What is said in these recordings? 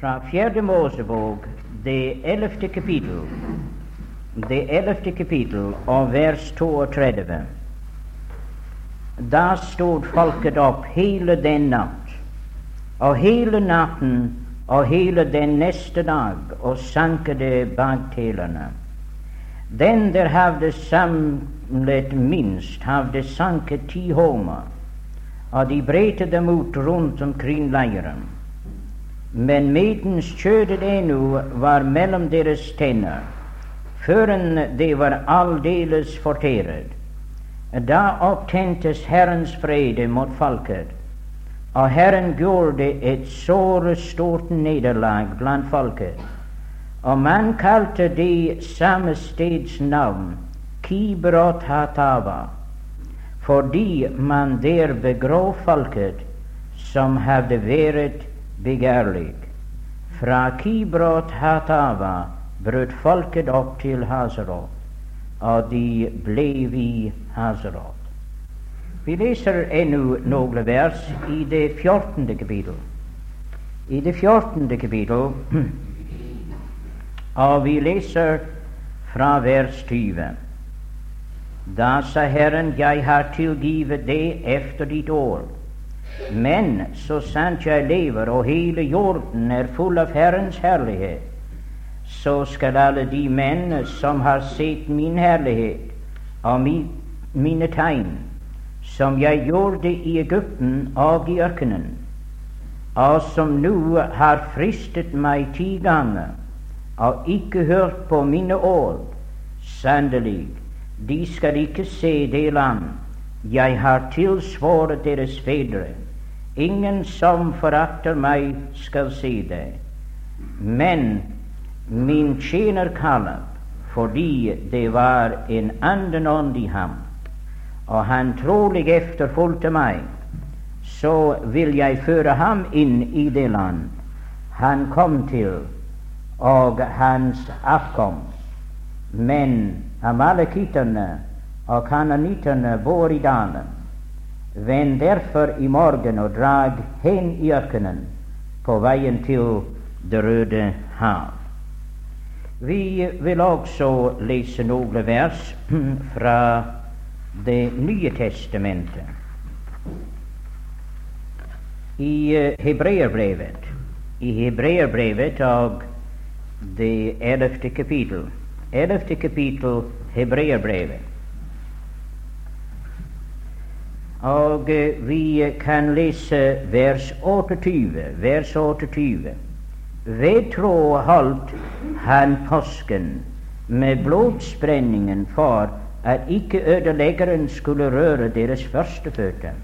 fra Fjerde Mosebok, det ellevte kapittel, det ellevte kapittel og vers 32. Da stod folket opp hele den natt, og hele natten og hele den neste dag og sankede bagtelene. Den der hadde samlet minst, hadde sanket ti homer, og de bredte dem ut rundt omkring leiren. Men medens kjødet ennå var mellom deres tenner, før det var aldeles fortæret. Da opptentes Herrens frede mot folket, og Herren gjorde et såre stort nederlag blant folket. Og man kalte det samme steds navn Kibrot Hatava, fordi man der begrov folket som hadde vært begjærlig. Fra Kibrot Hatava brøt folket opp til Hazarot, og de ble i Hazarot. Vi leser ennå noen vers i det 14. kapittel. I det 14. kapittel, og vi leser fra vers 20. Da sa Herren, jeg har tilgivet deg efter ditt år. Men så sant jeg lever og hele jorden er full av Herrens herlighet, så skal alle de menn som har sett min herlighet og mi, mine tegn, som jeg gjorde i Egypten og i ørkenen, og som nå har fristet meg ti ganger og ikke hørt på mine ord, sannelig, de skal ikke se det land jeg har tilsvoret deres fedre. Ingen som forakter meg, skal se det. Men min tjener Kalab, fordi det var en anden ånd i ham, og han trolig efterfulgte meg, så vil jeg føre ham inn i det land han kom til, og hans avkom. Men amalekitterne og kanonittene bor i dalen. Vend derfor i morgen og drag hen i ørkenen på veien til Det røde hav. Vi vil også lese noen vers fra Det nye testamentet. I Hebreerbrevet, i Hebreerbrevet og det ellevte kapittel, ellevte kapittel Hebreerbrevet. Og vi kan lese vers 28. Vers 28. Ved tro holdt han påsken med blodsprenningen for at ikke ødeleggeren skulle røre deres førstefødte.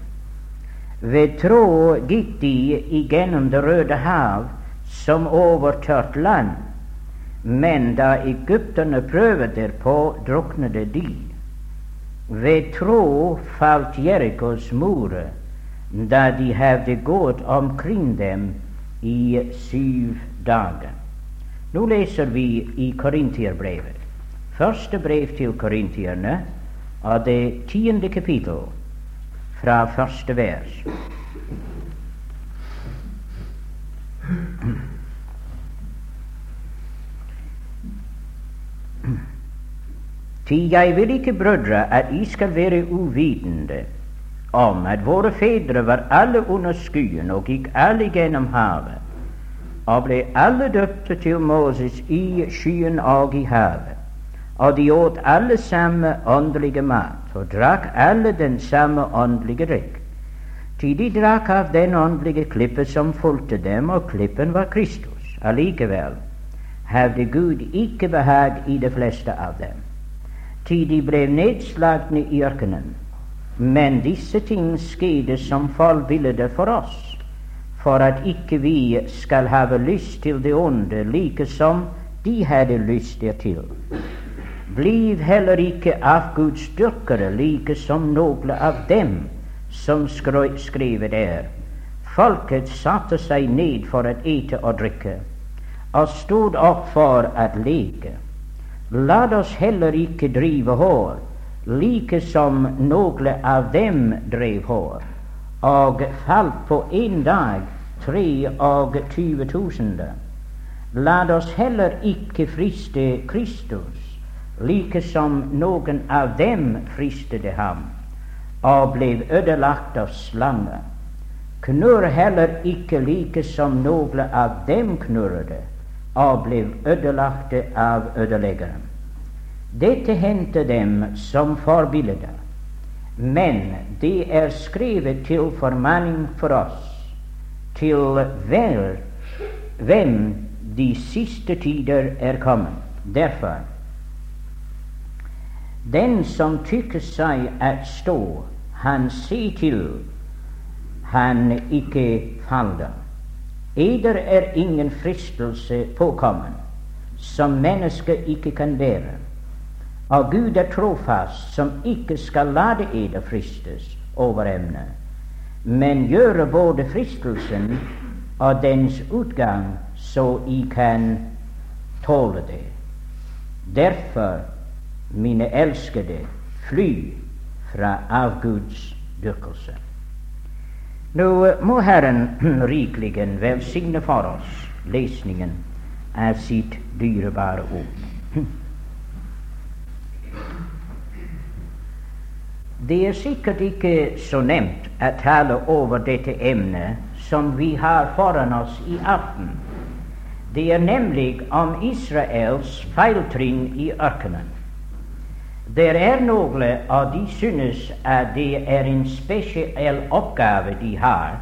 Ved tro gikk de igjennom Det røde hav som overtørt land, men da egypterne prøvde derpå, druknet de. Ved tro falt Jerikos murer da de hadde gått omkring dem i syv dager. Nå leser vi i Korintierbrevet, første brev til korintierne, av det tiende kapittel, fra første vers. Ty jeg vil ikke, brødre, at I skal være uvitende om at våre fedre var alle under skyen og gikk alle gjennom havet, og ble alle døpte til Moses i skyen og i havet. Og de åt alle samme åndelige mat, og drakk alle den samme åndelige drikk. Ty de drakk av den åndelige klippe som fulgte dem, og klippen var Kristus. Allikevel hadde Gud ikke behag i de fleste av dem til de ble nedslagne i ørkenen. Men disse ting skjedde som forbilde for oss, for at ikke vi skal have lyst til det onde like som de hadde lyst dertil. Bliv heller ikke avgudsdyrkere like som noen av dem som skrevet er. Folket satte seg ned for å ete og drikke, og stod opp for å leke. La oss heller ikke drive hår, like som noen av dem drev hår, og falt på en dag tre og tyve tusende. La oss heller ikke friste Kristus, like som noen av dem fristede ham og ble ødelagt av slanger. Knurr heller ikke like som noen av dem knurrede og ble ødelagte av ødeleggeren. Dette hendte dem som forbilder, men det er skrevet til formaning for oss, til vel hvem de siste tider er kommet. Derfor den som tykker seg at stå, han sier til han ikke faller. Eder er ingen fristelse påkommen som mennesket ikke kan bære. Og Gud er trofast, som ikke skal lade eder fristes over emnet, men gjøre både fristelsen og dens utgang så I kan tåle det. Derfor mine elskede, fly fra avgudsdyrkelse. Nå må Herren rikelig velsigne for oss lesningen av sitt dyrebare ord. Det er sikkert ikke så nemt å tale over dette emnet som vi har foran oss i aften. Det er nemlig om Israels feiltrinn i ørkenen. Det er noen av de synes at det er en spesiell oppgave de har,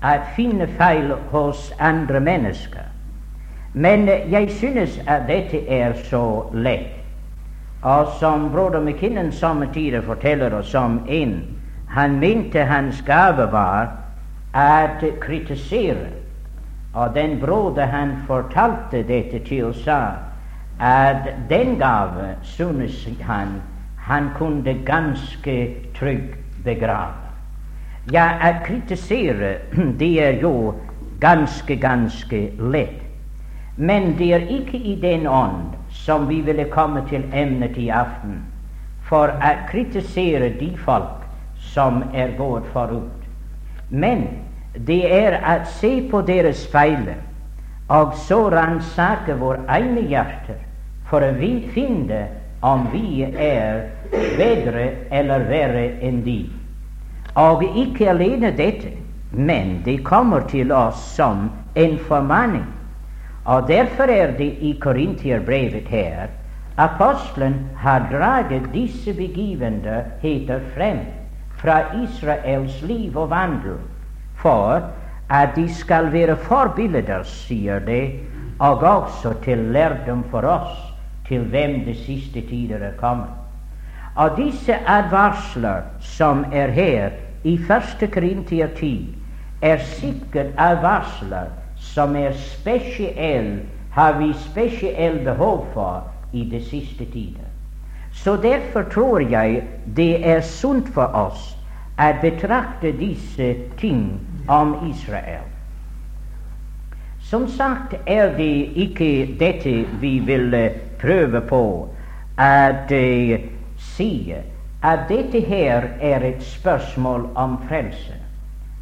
å finne feil hos andre mennesker. Men jeg synes at dette er så lett. Og som broder McKinnon samme tider forteller oss om en han mente hans gave var å kritisere. Og den broder han fortalte dette til, sa at den gave synes han han kunne ganske trygg begrave. Ja, å kritisere, det er jo ganske, ganske lett. Men det er ikke i den ånd som vi ville komme til emnet i aften, for å kritisere de folk som er gått forut. Men det er å se på deres feiler, og så ransake våre egne hjerter for å finne om vi er bedre eller verre enn de. Og ikke alene dette, men det kommer til oss som en formaning. Og derfor er det i Korintierbrevet her apostelen har draget disse begivenheter frem fra Israels liv og vandel, for at de skal være forbilder, sier det, og også til lærdom for oss til hvem de siste tider er kommet. Av disse advarsler som er her i første Korintier 10, er sikkert advarsler som er spesiell, har vi spesielt behov for i de siste tider. Så derfor tror jeg det er sunt for oss å betrakte disse ting om Israel. Som sagt er det ikke dette vi vil prøve på å uh, si at dette her er et spørsmål om frelse.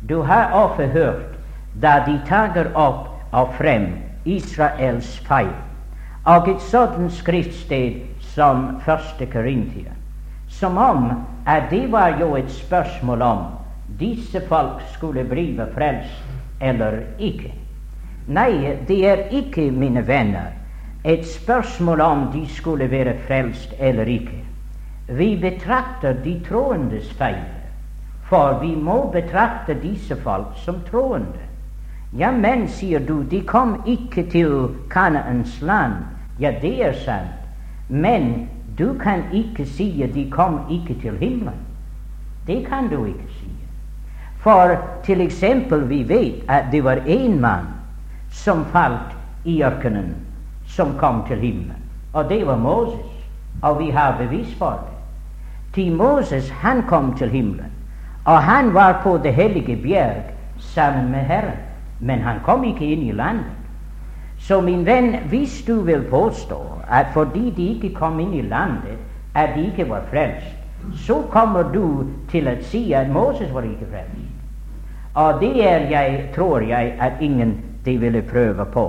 Du har ofte hørt da de tager opp og frem Israels feil, og et sådant skriftsted som første Korintia, som om at det var jo et spørsmål om disse folk skulle blive frelst eller ikke. Nei, det er ikke, mine venner, et spørsmål om de skulle være frelst eller ikke. Vi betrakter de troendes feil, for vi må betrakte disse folk som troende. Ja, men, sier du, de kom ikke til Kanaans land. Ja, det er sant. Men du kan ikke si at de kom ikke til himmelen. Det kan du ikke si. For til eksempel, vi vet at det var én mann som falt i ørkenen som kom til himmelen. Og det var Moses. Og vi har bevis for det. Til Moses, han kom til himmelen. Og han var på det hellige bjerg sammen med Herren. Men han kom ikke inn i landet. Så min venn, hvis du vil påstå at fordi de ikke kom inn i landet, at de ikke var frelst, så kommer du til å si at Moses var ikke frelst. Og det er jeg, tror jeg, at ingen de ville prøve på.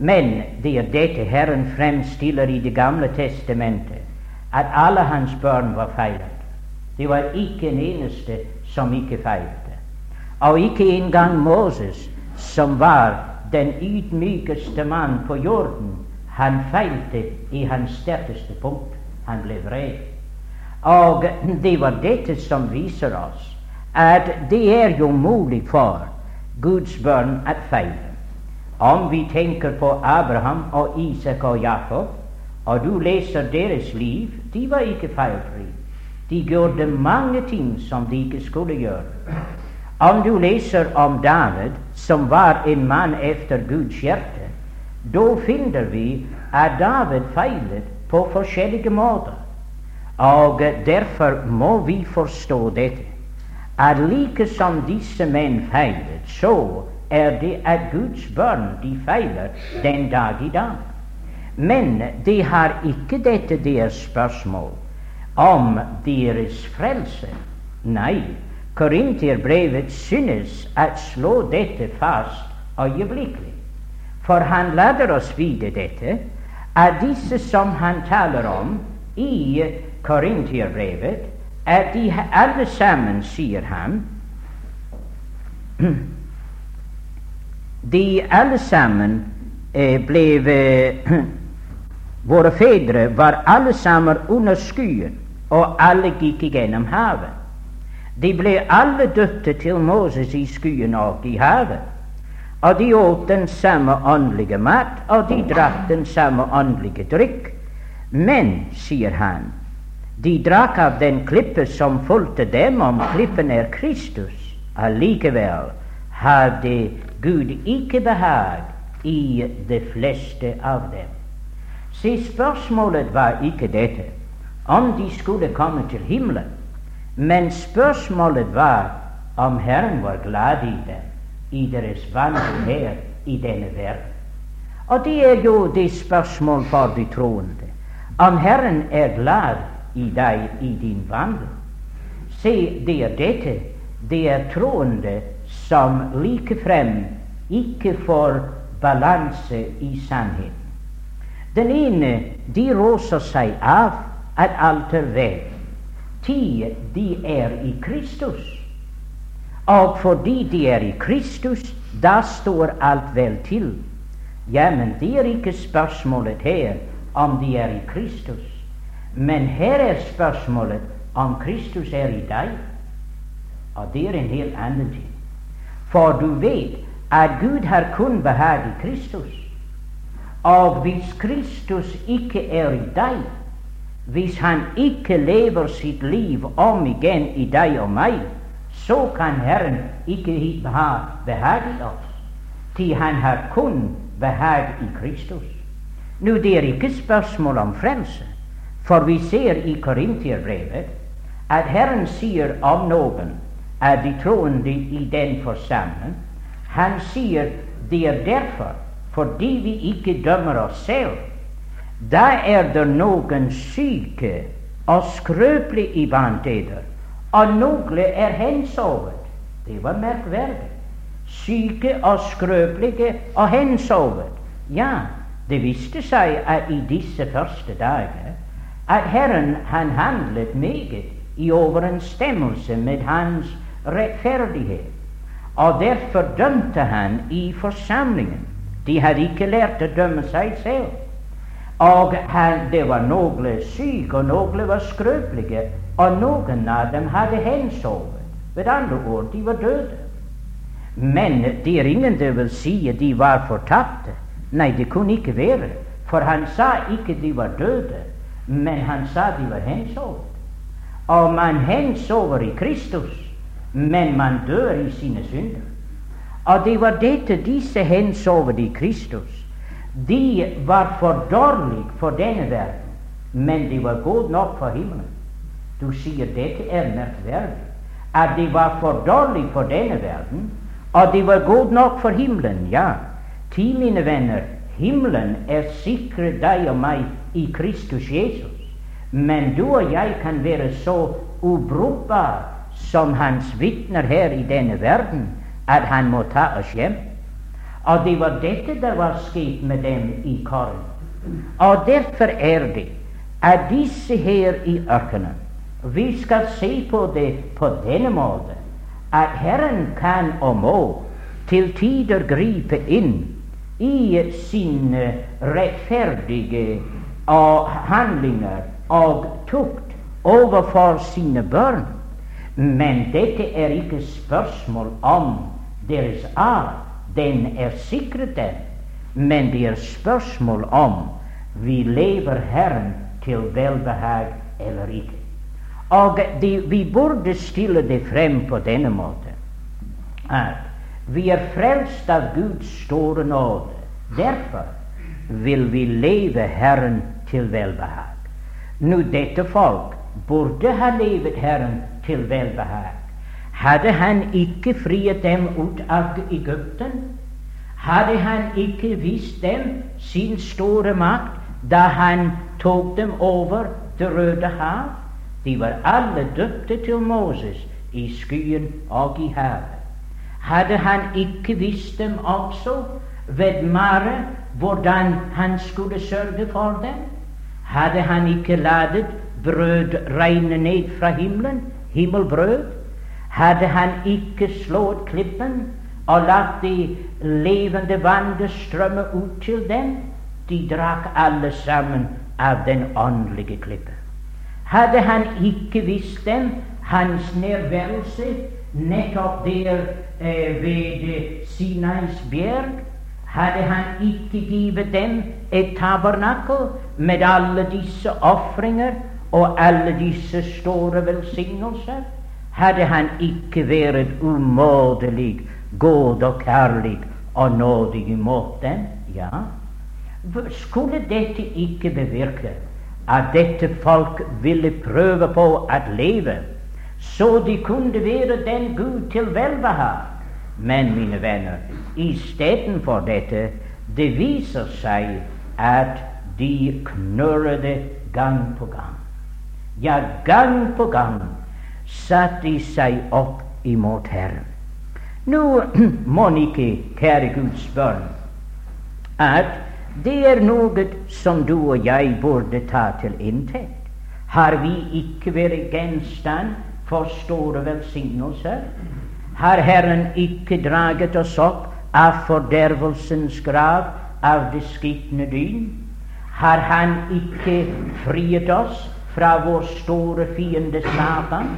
Men det er dette Herren fremstiller i Det gamle testamentet, at alle hans barn var feilet. Det var ikke en eneste som ikke feilte. Og ikke engang Moses, som var den ydmykeste mann på jorden, han feilte i hans sterkeste punkt. Han ble vred. Og det var dette som viser oss at det er jo mulig for Guds barn å feile. Om vi tenker på Abraham og Isak og Jakob, og du leser deres liv, de var ikke feilfrie. De gjorde mange ting som de ikke skulle gjøre. Om du leser om David, som var en mann efter Guds hjerte, da finner vi at David feilet på forskjellige måter. Og derfor må vi forstå dette, at like som disse menn feilet, så er det at Guds barn de feiler den dag i dag. Men de har ikke dette deres spørsmål om deres frelse. Nei, Korinterbrevet synes å slå dette fast øyeblikkelig. For han lader oss vite dette, at disse som han taler om i Korinterbrevet, at de alle sammen, sier han De alle sammen eh, ble eh, Våre fedre var alle sammen under skyen, og alle gikk igjennom havet. De ble alle døtte til Moses i skyen og i havet. Og de åt den samme åndelige mat, og de drakk den samme åndelige drikk. Men, sier han, de drakk av den klippe som fulgte dem, om klippen er Kristus. Allikevel hadde Gud ikke behag i de fleste av dem. Se, spørsmålet var ikke dette, om de skulle komme til himmelen, men spørsmålet var om Herren var glad i dem i deres vandring her i denne verden. Og det er jo det spørsmål for de troende. Om Herren er glad i deg i din vandring. Se, det er dette. Det er troende som likefrem ikke får balanse i sannheten. Den ene de roser seg av at alt er vel. Tid, de er i Kristus. Og fordi de er i Kristus, da står alt vel til. Ja, men det er ikke spørsmålet her om de er i Kristus. Men her er spørsmålet om Kristus er i deg. Og det er en helt annen ting. For du vet at Gud har kun behag i Kristus. Og hvis Kristus ikke er i deg, hvis Han ikke lever sitt liv om igjen i deg og meg, så kan Herren ikke ha behag i oss, til Han har kun behag i Kristus. Nå, det er ikke spørsmål om frelse, for vi ser i Korinterbrevet at Herren sier om noen av de troende i den forsamling Han sier det er derfor, fordi vi ikke dømmer oss selv. Da er det noen syke og skrøpelige i dere, og noen er hensovet. Det var merkverdig. Syke og skrøpelige og hensovet. Ja, det viste seg at i disse første dager at Herren han handlet meget i overensstemmelse med hans rettferdighet. Og derfor dømte han i forsamlingen. De hadde ikke lært å dømme seg selv. Og han, det var noen syke, og noen var skrøpelige, og noen av dem hadde hensovet. Ved andre ord, de var døde. Men det er ingen det vil si at de var fortapte. Nei, det kunne ikke være. For han sa ikke de var døde, men han sa de var hensovet. Og man hensover i Kristus men man dør i sine synder. Og det var dette disse hensovet i Kristus. De var for dårlige for denne verden, men de var gode nok for himmelen. Du sier dette er merkverdig. At de var for dårlige for denne verden, og de var gode nok for himmelen. Ja, til mine venner, himmelen er sikret deg og meg i Kristus Jesus. Men du og jeg kan være så ubrukbare som hans vitner her i denne verden, at han må ta oss hjem. Og det var dette der var skjedd med dem i Korin. Og derfor er det at disse her i ørkenen Vi skal se på det på denne måten at Herren kan og må til tider gripe inn i sine rettferdige handlinger og tukt overfor sine barn. Men dette er ikke spørsmål om deres arv. Den er sikret. Men det er spørsmål om vi lever Herren til velbehag eller ikke. Og de, vi burde stille det frem på denne måten at vi er frelst av Guds store nåde. Derfor vil vi leve Herren til velbehag. Nå, dette folk burde ha levet Herren til velbehag. Hadde han ikke friet dem ut av Egypten? Hadde han ikke vist dem sin store makt da han tok dem over Det røde hav? De var alle døpte til Moses i skyen og i havet. Hadde han ikke vist dem også ved Mare hvordan han skulle sørge for dem? Hadde han ikke ladet brød regne ned fra himmelen, himmelbrød? Hadde han ikke slått klippen og latt det levende vannet strømme ut til dem? De drakk alle sammen av den åndelige klippen. Hadde han ikke visst dem hans nærværelse nettopp der eh, ved Sinais bjerg, hadde han ikke givet dem et tabernakel med alle disse ofringer og alle disse store velsignelser, hadde han ikke vært umåtelig god og kjærlig og nådig imot dem. Ja, skulle dette ikke bevirke at dette folk ville prøve på å leve så de kunne være den Gud til velbehag? Men, mine venner, istedenfor dette, det viser seg at de knurrer det gang på gang. Ja, gang på gang satte de seg opp imot Herren. Nå må ikke, kjære Guds barn, at det er noe som du og jeg burde ta til inntekt. Har vi ikke vært gjenstand for store velsignelser? Har Herren ikke draget oss opp av fordervelsens grav, av det skitne dyn? Har Han ikke friet oss fra vår store fiende Satan?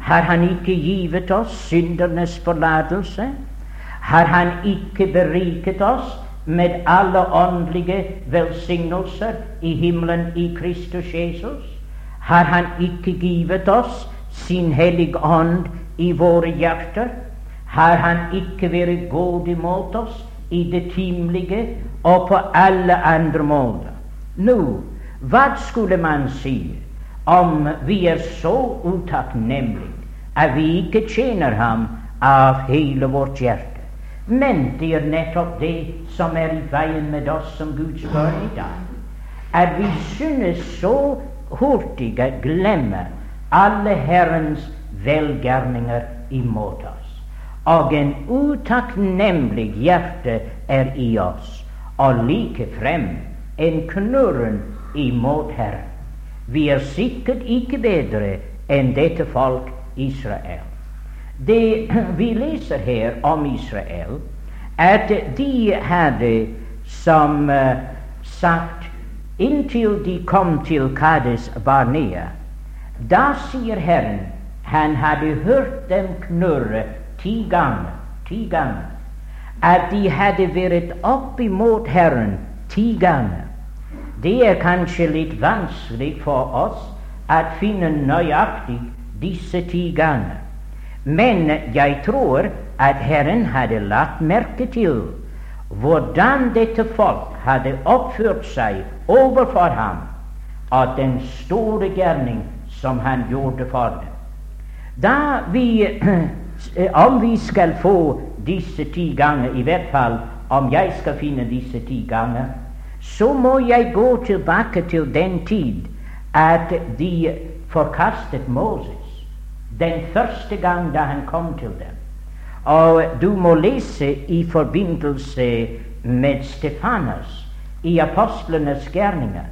Har Han ikke givet oss syndernes forlatelse? Har Han ikke beriket oss med alle åndelige velsignelser i himmelen i Kristus Jesus? Har Han ikke givet oss sin hellige ånd i våre hjerter? Har Han ikke vært god imot oss i det timelige og på alle andre måter? Nå, hva skulle man si om vi er så utakknemlige at vi ikke tjener Ham av hele vårt hjerte? Men det er nettopp det som er i veien med oss som Guds barn i dag. At vi synes så hurtig å glemme alle Herrens velgjerninger imot oss. Og en utakknemlig hjerte er i oss, og likefrem en knurren imot Herren. Vi er sikkert ikke bedre enn dette folk Israel. Det vi leser her om Israel, at de hadde som uh, sagt inntil de kom til Kades Barnea. Da sier Herren han hadde hørt dem knurre ti ganger, ti ganger, at de hadde vært opp imot Herren ti ganger. Det er kanskje litt vanskelig for oss å finne nøyaktig disse ti ganger. Men jeg tror at Herren hadde lagt merke til hvordan dette folk hadde oppført seg overfor ham, og den store gjerning som han gjorde for dem. Da vi, om vi skal få disse ti ganger, i hvert fall om jeg skal finne disse ti ganger, så må jeg gå tilbake til den tid at de forkastet Moses den første gang da han kom til dem. Og du må lese i forbindelse med Stefanas i apostlenes gjerninger.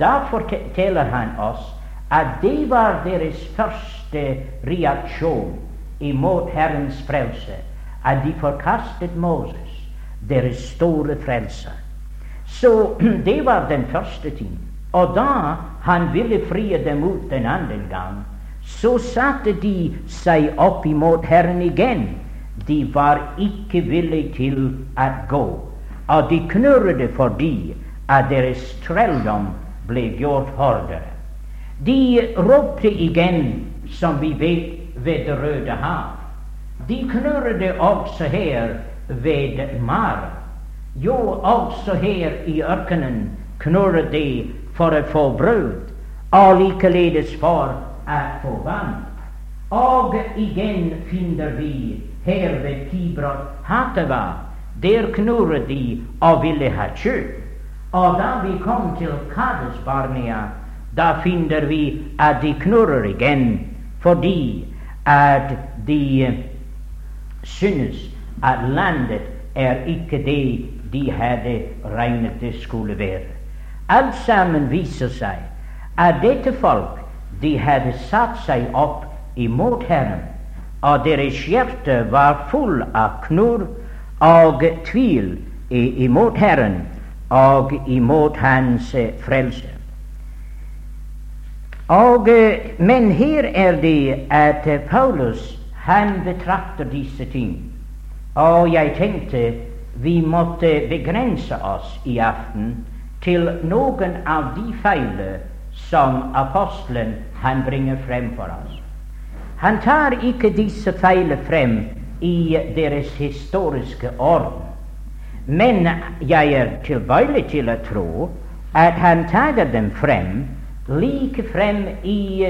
Da forteller han oss at det var deres første reaksjon imot Herrens frelse, at de forkastet Moses, deres store frelser. Så det var den første ting. Og da han ville frie dem ut den andre gang, så satte de seg opp imot Herren igjen. De var ikke villige til å gå. Og de knurret fordi at deres trelldom ble gjort hardere. De ropte igjen, som vi vet, ved Det røde hav. De knurret også her ved Mara. Jo, også her i ørkenen knurret de for å få brød, og likeledes for å få vann. Og igjen finner vi her ved Kibrot Hatava, der knurret de og ville ha kjøtt. Og da vi kom til Kades Barnea, da finner vi at de knurrer igjen fordi at de synes at landet er ikke det de hadde regnet det skulle være. Alt sammen viser seg at dette folk de hadde satt seg opp imot Herren, og deres hjerte var full av knurr og tvil imot Herren og imot Hans frelse. Og, men her er det at Paulus han betrakter disse ting. Og jeg tenkte vi måtte begrense oss i aften til noen av de feiler som apostelen han bringer frem for oss. Han tar ikke disse feilene frem i deres historiske orden, men jeg er tilbøyelig til å tro at han tar dem frem like frem i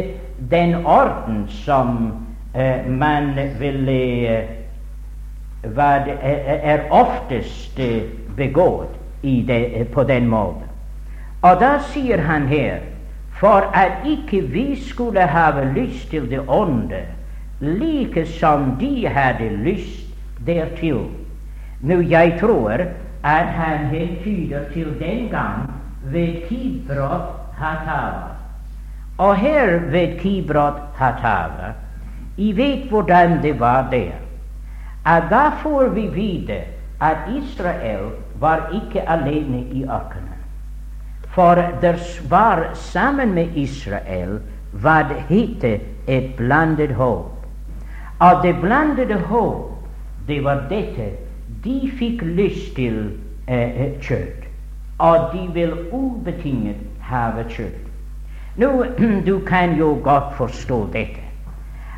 den orden som uh, man ville hva er oftest begått det, på den måten. Og da sier han her for at ikke vi skulle ha lyst til det onde, like som de hadde lyst dertil. Nå, jeg tror at han hentyder til den gang ved Kibrot Hatava. Og her ved Kibrot Hatava, I vet hvordan det var der at da får vi vite at Israel var ikke alene i ørkenen. For det var sammen med Israel hva det heter et blandet håp. Og det blandede håp, det var dette de fikk lyst til eh, eh kjøtt. Og de vil ubetinget ha kjøtt. Nå, du kan jo godt forstå dette,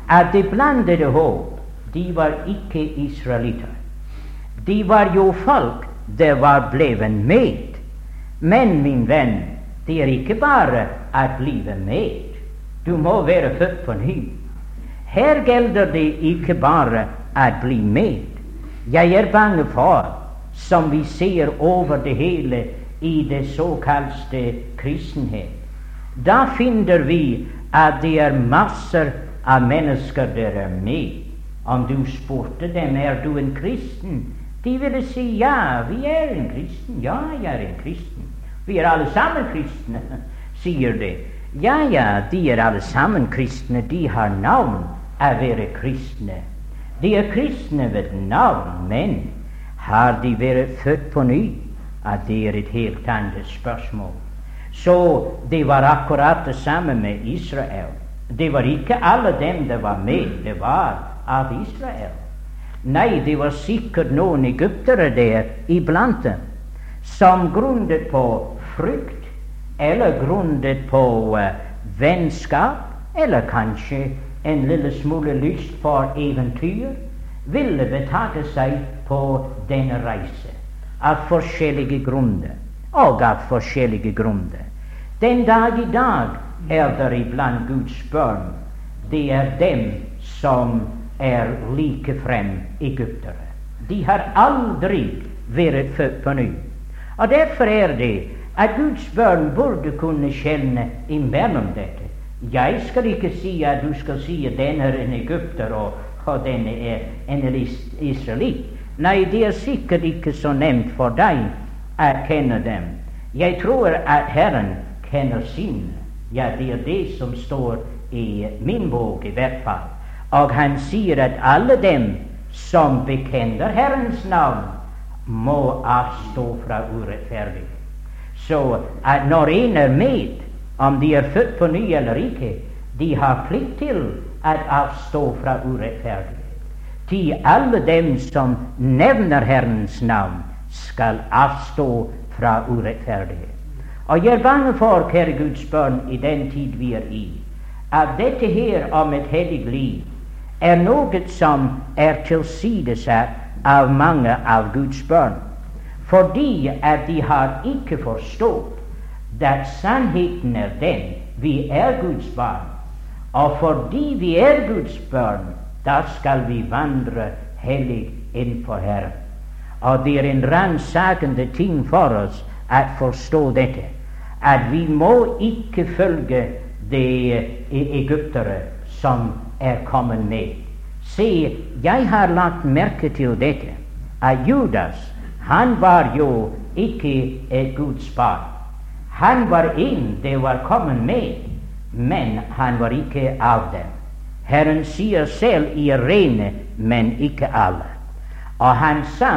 at det blandede håp de var ikke israelitter. De var jo folk det var blevet med. Men, min venn, det er ikke bare å bli med. Du må være født på ny. Her gjelder det ikke bare å bli med. Jeg er bange for, som vi ser over det hele i det såkalte kristenhet, da finner vi at det er masser av mennesker der er med. Om du spurte dem er du en kristen, de ville si ja, vi er en kristen. Ja, jeg er en kristen. Vi er alle sammen kristne, sier de. Ja, ja, de er alle sammen kristne. De har navn å være kristne. De er kristne ved navn, men har de vært født på ny? At det er et helt annet spørsmål. Så det var akkurat det samme med Israel. Det var ikke alle dem det var med. Det var av Israel. Nei, det var sikkert noen egyptere der iblant dem som grunnet på frykt, eller grunnet på uh, vennskap, eller kanskje en lille smule lyst for eventyr, ville betake seg på denne reise av forskjellige grunner. Og av forskjellige grunner. Den dag i dag er det iblant Guds barn. Det er dem som er likefrem egyptere. De har aldri vært født på ny. Og Derfor er det at Guds barn burde kunne skjelne imellom dette. Jeg skal ikke si at du skal si at den er en egypter, og og denne er en israelitt. Nei, det er sikkert ikke så nevnt for deg å kjenne dem. Jeg tror at Herren kjenner sin. Ja, det er det som står i min bok, i hvert fall. Og han sier at alle dem som bekjenner Herrens navn, må avstå fra urettferdig. Så at når en er med, om de er født på ny eller ikke, de har plikt til å avstå fra urettferdig. Til alle dem som nevner Herrens navn, skal avstå fra urettferdighet. Og jeg er bange for, kjære Guds barn, i den tid vi er i, at dette her om et hellig liv er noe som er tilsidesatt av mange av Guds barn, fordi at de har ikke forstått at sannheten er den vi er Guds barn. Og fordi vi er Guds barn, da skal vi vandre hellig innenfor Herren. Og det er en ransakende ting for oss å forstå dette, at vi må ikke følge de egyptere som er kommet med. Se, jeg har lagt merke til dette, at Judas han var jo ikke et Guds barn. Han var en det var kommet med, men han var ikke av dem. Herren sier selv i rene, men ikke alle. Og han sa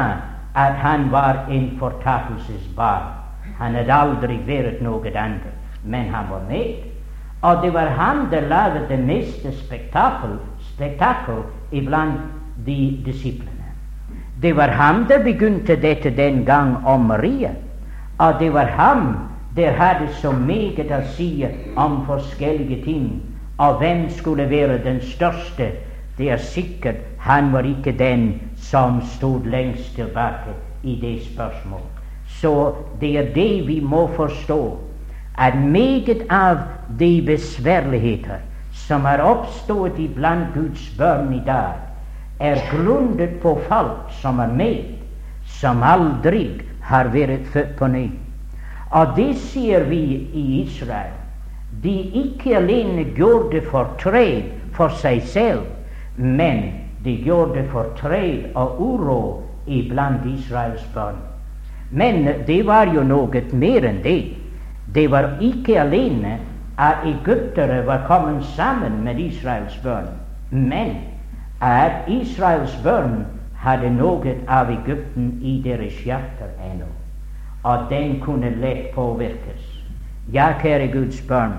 at han var en fortapelsesbarn. Han hadde aldri vært noe annet, men han var med. Og det var han som laget det meste spektakel, spektakel iblant de disiplene. Det var ham som begynte dette den gang om Maria. Og det var ham der hadde så meget å si om forskjellige ting. Og hvem skulle være den største? Det er sikkert han var ikke den som stod lengst tilbake i det spørsmålet. Så det er det vi må forstå, at meget av de besværligheter som har oppstått iblant Guds børn i dag, er grunnet på folk som er med, som aldri har vært født på ny. Og det sier vi i Israel. De ikke alene gjorde fortred for seg selv, men de gjorde fortred og uro iblant Israels barn. Men det var jo noe mer enn det. Det var ikke alene at egyptere var kommet sammen med Israels børn. men at Israels børn hadde noe av Egypten i deres hjerter ennå, og den kunne lett påvirkes. Ja, kjære Guds barn,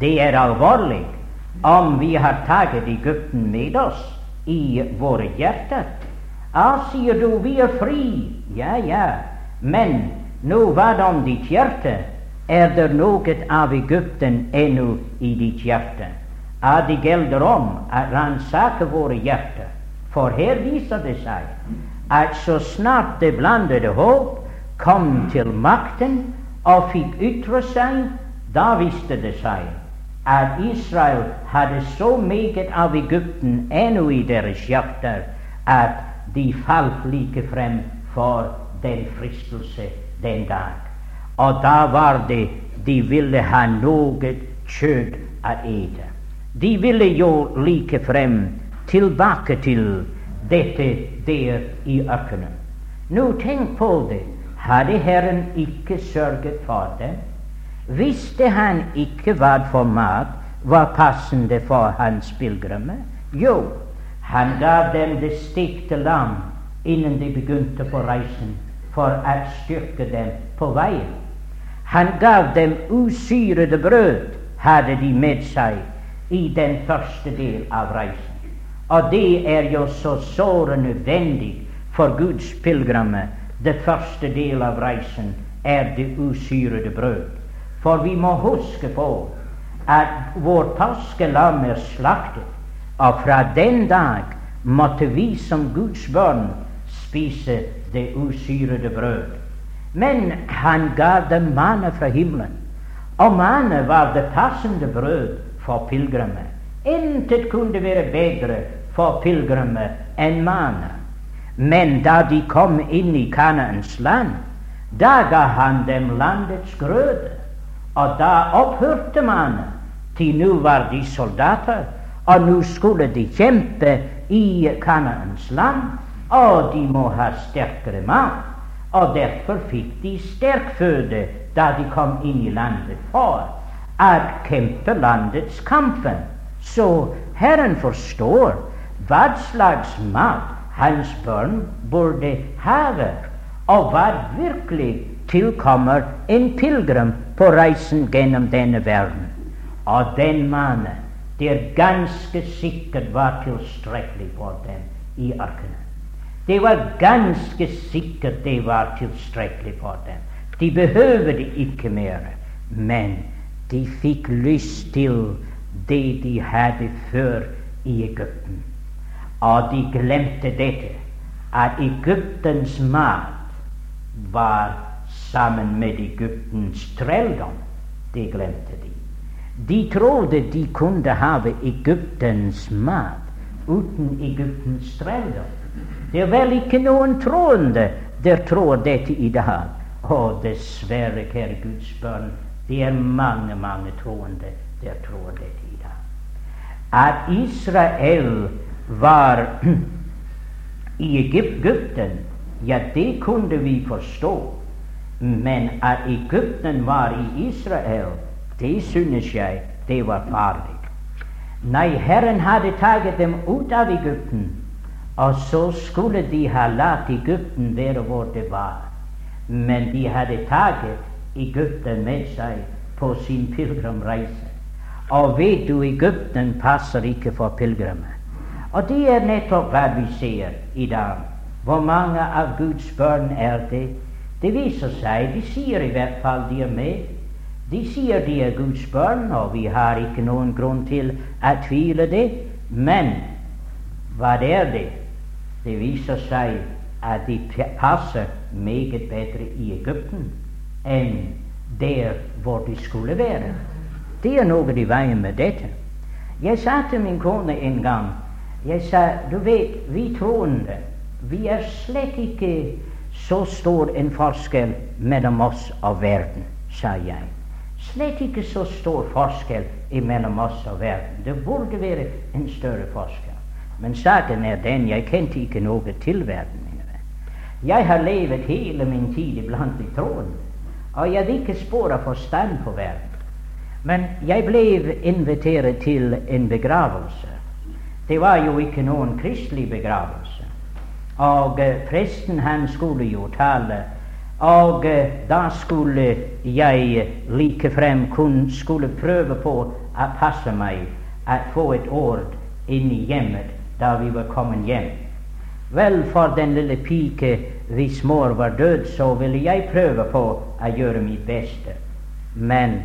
det er alvorlig om vi har tatt Egypten med oss i våre hjerter. Ja, sier du, vi er fri. Ja, ja. Men nå, om ditt hjerte? Er det noe av Egypten ennå i ditt hjerte? At det gjelder om å ransake våre hjerter. For her viser det seg at så snart det blandede håp kom til makten og fikk ytre seg, da viste det seg at Israel hadde så meget av Egypten ennå i deres hjerter at de falt like frem for den fristelse den dag. Og da var det de ville ha noe kjøtt å ete. De ville jo like frem tilbake til dette der i ørkenen. Nå tenk på det. Hadde Herren ikke sørget for det? Visste han ikke hva for mat var passende for hans pilegrimer? Jo, han gav dem det stekte lam innen de begynte på reisen, for å styrke dem på veien. Han gav dem usyrede brød, hadde de med seg i den første del av reisen. Og det er jo så såre nødvendig for Guds pilegrimer. Det første del av reisen er det usyrede brød. For vi må huske på at vår påskelam er slaktet, og fra den dag måtte vi som Guds barn spise det usyrede brød. Men han gav dem manna fra himmelen, og manna var det passende brød for pilegrimer. Intet kunne være bedre for pilegrimer enn manna. Men da de kom inn i Kanaans land, da ga han dem landets grøde. Og da opphørte man, til nå var de soldater, Og nå skulle de kjempe i Kanaans land, og de må ha sterkere mat. Og derfor fikk de sterk føde da de kom inn i landet, for å kjempe landets kampen. Så Herren forstår hva slags mat hans barn burde ha, og hva virkelig tilkommer en pilegrim på reisen gjennom denne verden. Og den mannen det ganske sikkert var tilstrekkelig for dem i ørkenen. Det var ganske sikkert det var tilstrekkelig for dem. De behøvde ikke mer. Men de fikk lyst til det de hadde før i Egypten. Og de glemte dette, at Egyptens mat var sammen med Egyptens trelldom. Det glemte de. De trodde de kunne ha Egyptens mat uten Egyptens trelldom. Det er vel ikke noen troende der tror dette i dag. Å, dessverre, kjære Guds barn, det er mange, mange troende der tror dette i dag. At Israel var i Egypten, ja, det kunne vi forstå. Men at Egypten var i Israel, det synes jeg det var farlig. Nei, Herren hadde tatt dem ut av Egypten, og så skulle de ha latt Egypten være hvor det var. Men de hadde tatt Egypten med seg på sin pilegrimreise. Og vet du, Egypten passer ikke for pilegrimer. Og det er nettopp hva vi ser i dag. Hvor mange av Guds barn er det? Det viser seg, de sier i hvert fall de er med, de sier de er Guds barn, og vi har ikke noen grunn til å tvile det. Men hva er det? Det viser seg at de passer meget bedre i Egypten enn der hvor de skulle være. Det er noe i veien med dette. Jeg sa til min kone en gang jeg sa, du vet, vi troende, vi er slett ikke så stor en forskjell mellom oss og verden, sa jeg slett ikke så stor forskjell mellom oss og verden. Det burde være en større forskjell. Men saken er den jeg kjente ikke noe til verden. mine Jeg har levet hele min tid iblant de troende, og jeg hadde ikke spor av forstand på verden. Men jeg ble invitert til en begravelse. Det var jo ikke noen kristelig begravelse. Og eh, presten han skulle jo tale og eh, da skulle jeg likefrem kun skulle prøve på å passe meg å få et ord inn i hjemmet da vi var kommet hjem. Vel, for den lille pike hvis mor var død, så ville jeg prøve på å gjøre mitt beste. Men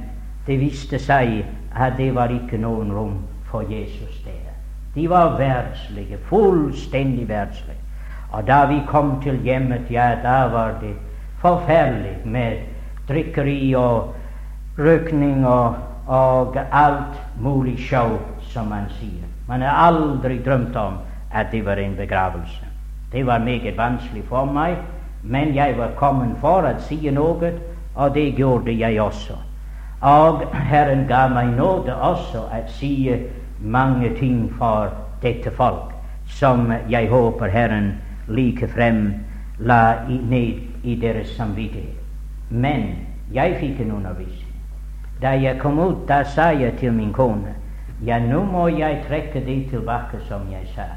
det viste seg at det var ikke noen rom for Jesus der. De var verdslige, fullstendig verdslige. Og da vi kom til hjemmet, ja, da var det forferdelig med drikkeri og røkning og, og alt mulig show, som man sier. Man har aldri drømt om at det var en begravelse. Det var meget vanskelig for meg, men jeg var kommet for å si noe, og det gjorde jeg også. Og Herren ga meg nåde også å si mange ting for dette folk, som jeg håper Herren likefrem la ned i deres samvittighet. Men jeg fikk en undervisning. Da jeg kom ut, da sa jeg til min kone ja, nå må jeg trekke det tilbake, som jeg sa,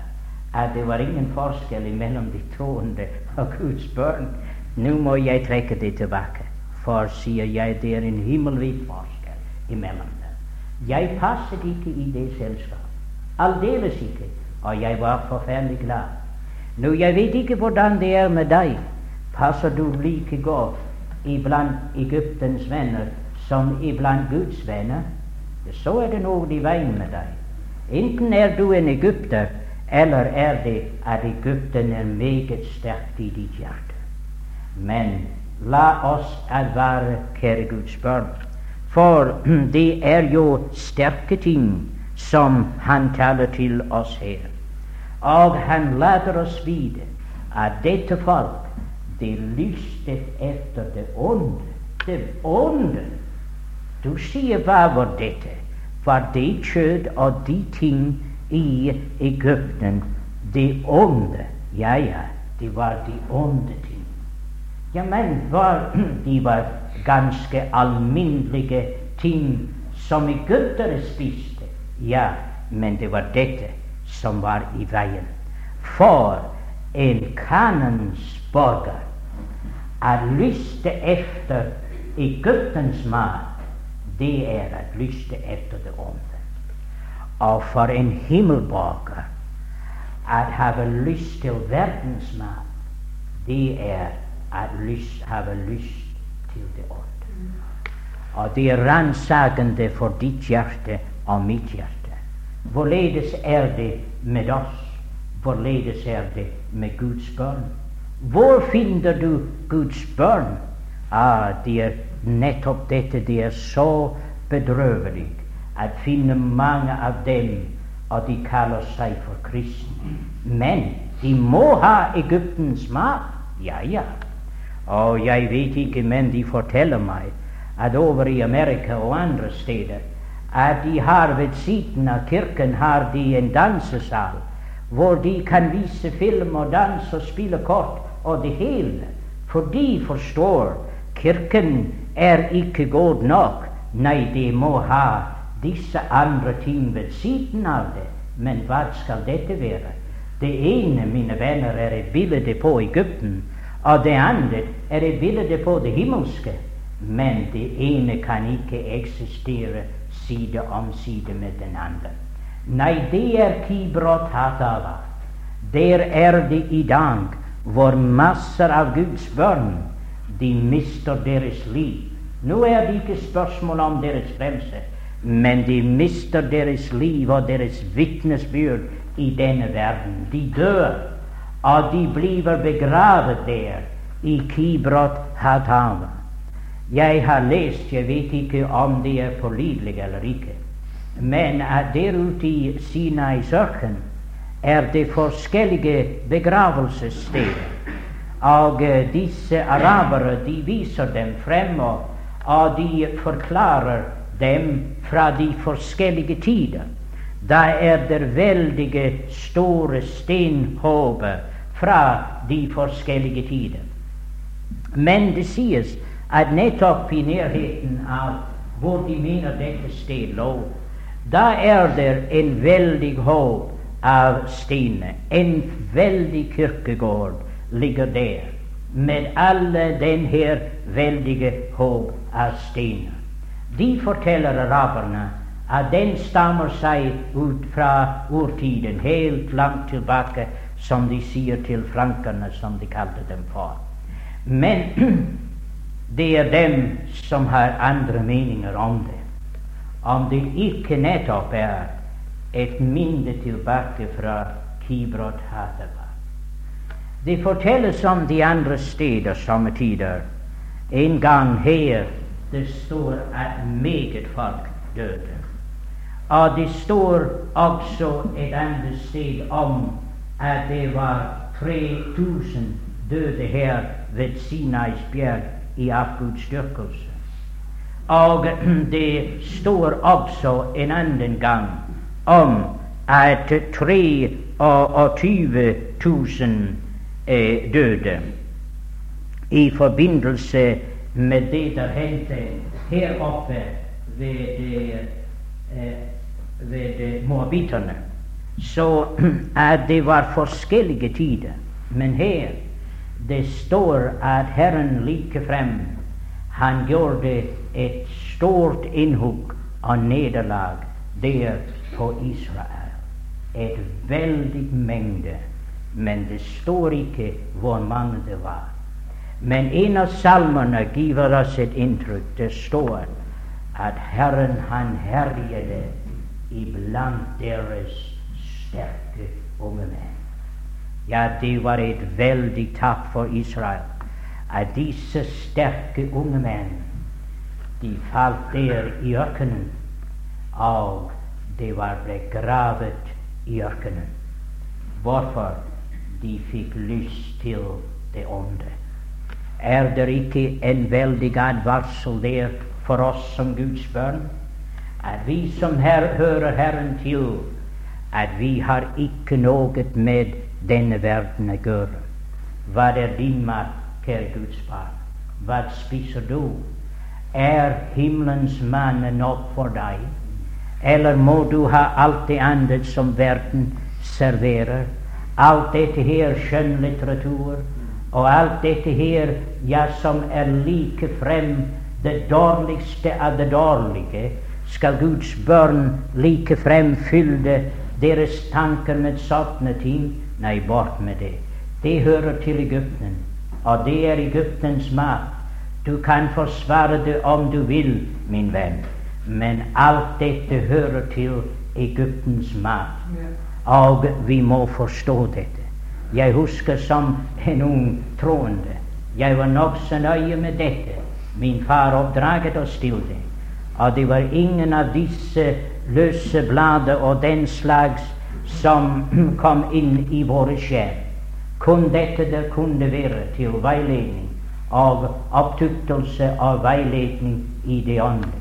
at det var ingen forskjell mellom de troende og Guds barn. Nå må jeg trekke det tilbake, for, sier jeg, det er en himmelvid forskjell imellom dem. Jeg passet ikke i det selskapet. Aldeles ikke. Og jeg var forferdelig glad. Nå, jeg vet ikke hvordan det er med deg passer du like godt iblant Egyptens venner som iblant Guds venner, så er det noe i veien med deg. Enten er du en egypter, eller er det at Egypten er meget sterkt i ditt hjerte. Men la oss advare, kjære Guds barn, for det er jo sterke ting som han taler til oss her. Og han later oss vite at dette folk de lystet etter det onde. Det onde. Du sier hva var dette? Var det kjød og de ting i Egypten de onde. Ja, ja, det var de onde ting. Ja, men var, de var ganske alminnelige ting som egyptere spiste. Ja, men det var dette som var i veien. For en kanons borger er lyste efter Egyptens mat, det er at lyste etter det onde. Og for en himmelborger at have lyst til verdens mat, det er lyst, have lyst til det onde. Og det er ransakende for ditt hjerte og mitt hjerte. Hvorledes er det med oss? Hvorledes er det med Guds barn? Hvor finner du Guds barn? Ah, det er nettopp dette. Det er så bedrøvelig at finne mange av dem, og de kaller seg for kristne. Men de må ha Egyptens mat. Ja, ja. Og jeg vet ikke, men de forteller meg at over i Amerika og andre steder at de har ved siden av kirken har de en dansesal hvor de kan vise film og dans og spille kort og det hele. For de forstår kirken er ikke god nok. Nei, de må ha disse andre ting ved siden av det. Men hva skal dette være? Det ene, mine venner, er et bilde på Egypten, og det andre er et bilde på det himmelske. Men det ene kan ikke eksistere side om side med den andre. Nei, det er Kibrot Hatava. Der er det i dag hvor masser av Guds barn de mister deres liv. Nå er det ikke spørsmål om deres frelse, men de mister deres liv og deres vitnesbyrd i denne verden. De dør, og de blir begravet der i Kibrot Hatava. Jeg har lest, jeg vet ikke om det er pålitelig eller ikke, men der ute i Sinais ørken er det forskjellige begravelsessteder. Og disse arabere de viser dem frem, og, de forklarer dem fra de forskjellige tider. Da er det veldige, store stenhoper fra de forskjellige tider. Men det sies at nettopp i nærheten av hvor de mener dette sted lå, da er det en veldig håp av steiner. En veldig kirkegård ligger der med alle den her veldige håp av steiner. De forteller araberne at den stammer seg ut fra urtiden, helt langt tilbake, som de sier til frankerne, som de kalte dem for. Men det er dem som har andre meninger om det. Om det ikke nettopp er et minne tilbake fra Kibrot Hatava. Det fortelles om de andre steder somme tider. En gang her det står at meget folk døde. Og det står også et annet sted om at det var 3000 døde her ved Sinais bjerg i avgudsdyrkelse. Og det står også en annen gang om at 23 000 eh, døde i forbindelse med det der hendte her oppe ved, eh, ved moabitterne. Så at det var forskjellige tider. Men her det står at Herren likefrem han gjorde et stort innhugg og nederlag der på Israel. Et veldig mengde, men det står ikke hvor mange det var. Men en av salmene giver oss et inntrykk. Det står at Herren han herjede iblant deres sterke unge menn. Ja, det var et veldig takk for Israel at disse sterke unge menn de falt der i ørkenen, og de var begravet i ørkenen. Hvorfor? De fikk lyst til det onde. Er det ikke en veldig advarsel der for oss som Guds barn? At vi som her hører Herren til, at vi har ikke noe med denne verden å gjøre. Hva er din mat, kjære Guds barn? Hva spiser du? Er himmelens manne nok for deg? Eller må du ha alt det andre som verden serverer? Alt dette her skjønnlitteratur, og alt dette her, ja, som er like frem det dårligste av det dårlige, skal Guds børn like frem fylle deres tanker med sånne ting? Nei, bort med det. Det hører til Egypten, og det er Egyptens mat. Du kan forsvare det om du vil, min venn, men alt dette hører til Egyptens mat. Og vi må forstå dette. Jeg husker som en ung troende. Jeg var nokså nøye med dette. Min far oppdraget oss til det. Og det var ingen av disse løse blader og den slags som kom inn i våre sjel. Kun dette det kunne være til veiledning og opptuktelse og veiledning i det åndelige.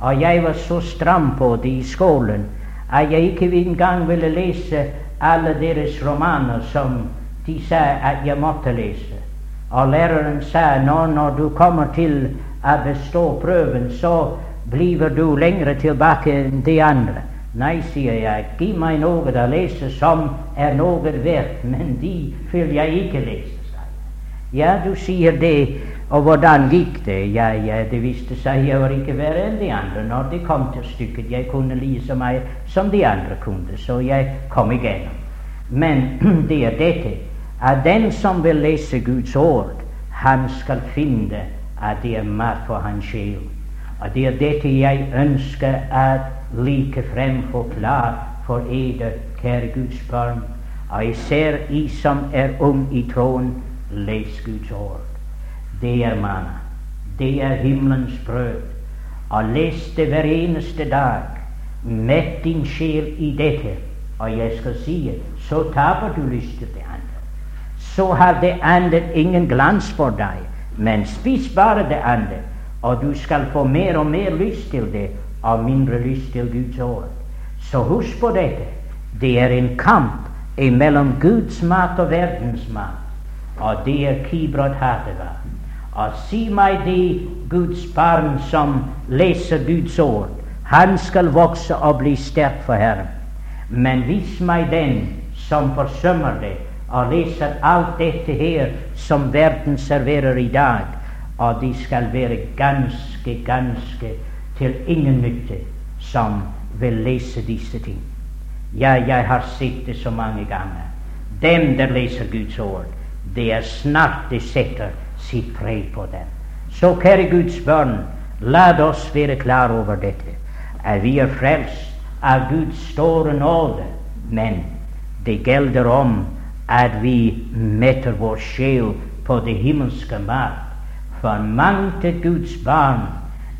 Og jeg var så stram på det i skolen at jeg ikke engang ville lese alle deres romaner som de sa at jeg måtte lese. Og læreren sa nå når du kommer til å bestå prøven, så blir du lenger tilbake enn de andre. Nei, sier jeg, gi meg noe å lese som er noe verdt, men de vil jeg ikke lese. Ja, du sier det, og hvordan gikk det? Ja, ja, det viste seg jeg var ikke verre enn de andre når det kom til stykket. Jeg kunne lise meg som de andre kunne, så jeg kom igjennom. Men det er dette at den som vil lese Guds ord, han skal finne at det er mat for hans sjel. Og det er dette jeg ønsker at likefrem forklare for eder, kjære Guds barn. Og ser I som er ung i troen, les Guds ord. Det er manna. Det er himmelens brød. Og les det hver eneste dag. Mett din sjel i dette. Og jeg skal si så taper du lyst til det andre. Så har det andre ingen glans for deg. Men spis bare det andre, og du skal få mer og mer lyst til det, og mindre lyst til Guds ord. Så husk på dette. Det er en kamp mellom Guds mat og verdens mat. Og det er Kibrod hateva. Og si meg det Guds barn som leser Guds ord. Han skal vokse og bli sterk for Herren. Men vis meg den som forsømmer det og leser alt dette her som verden serverer i dag, og de skal være ganske, ganske til ingen nytte som vil lese disse ting. Ja, jeg har sett det så mange ganger. Dem der leser Guds ord, det er snart de setter sitt preg på dem. Så kjære Guds barn, la oss være klar over dette, at vi er frelst av Guds store nåde, men det gjelder om at vi metter vår sjel på det himmelske mat. For mange Guds barn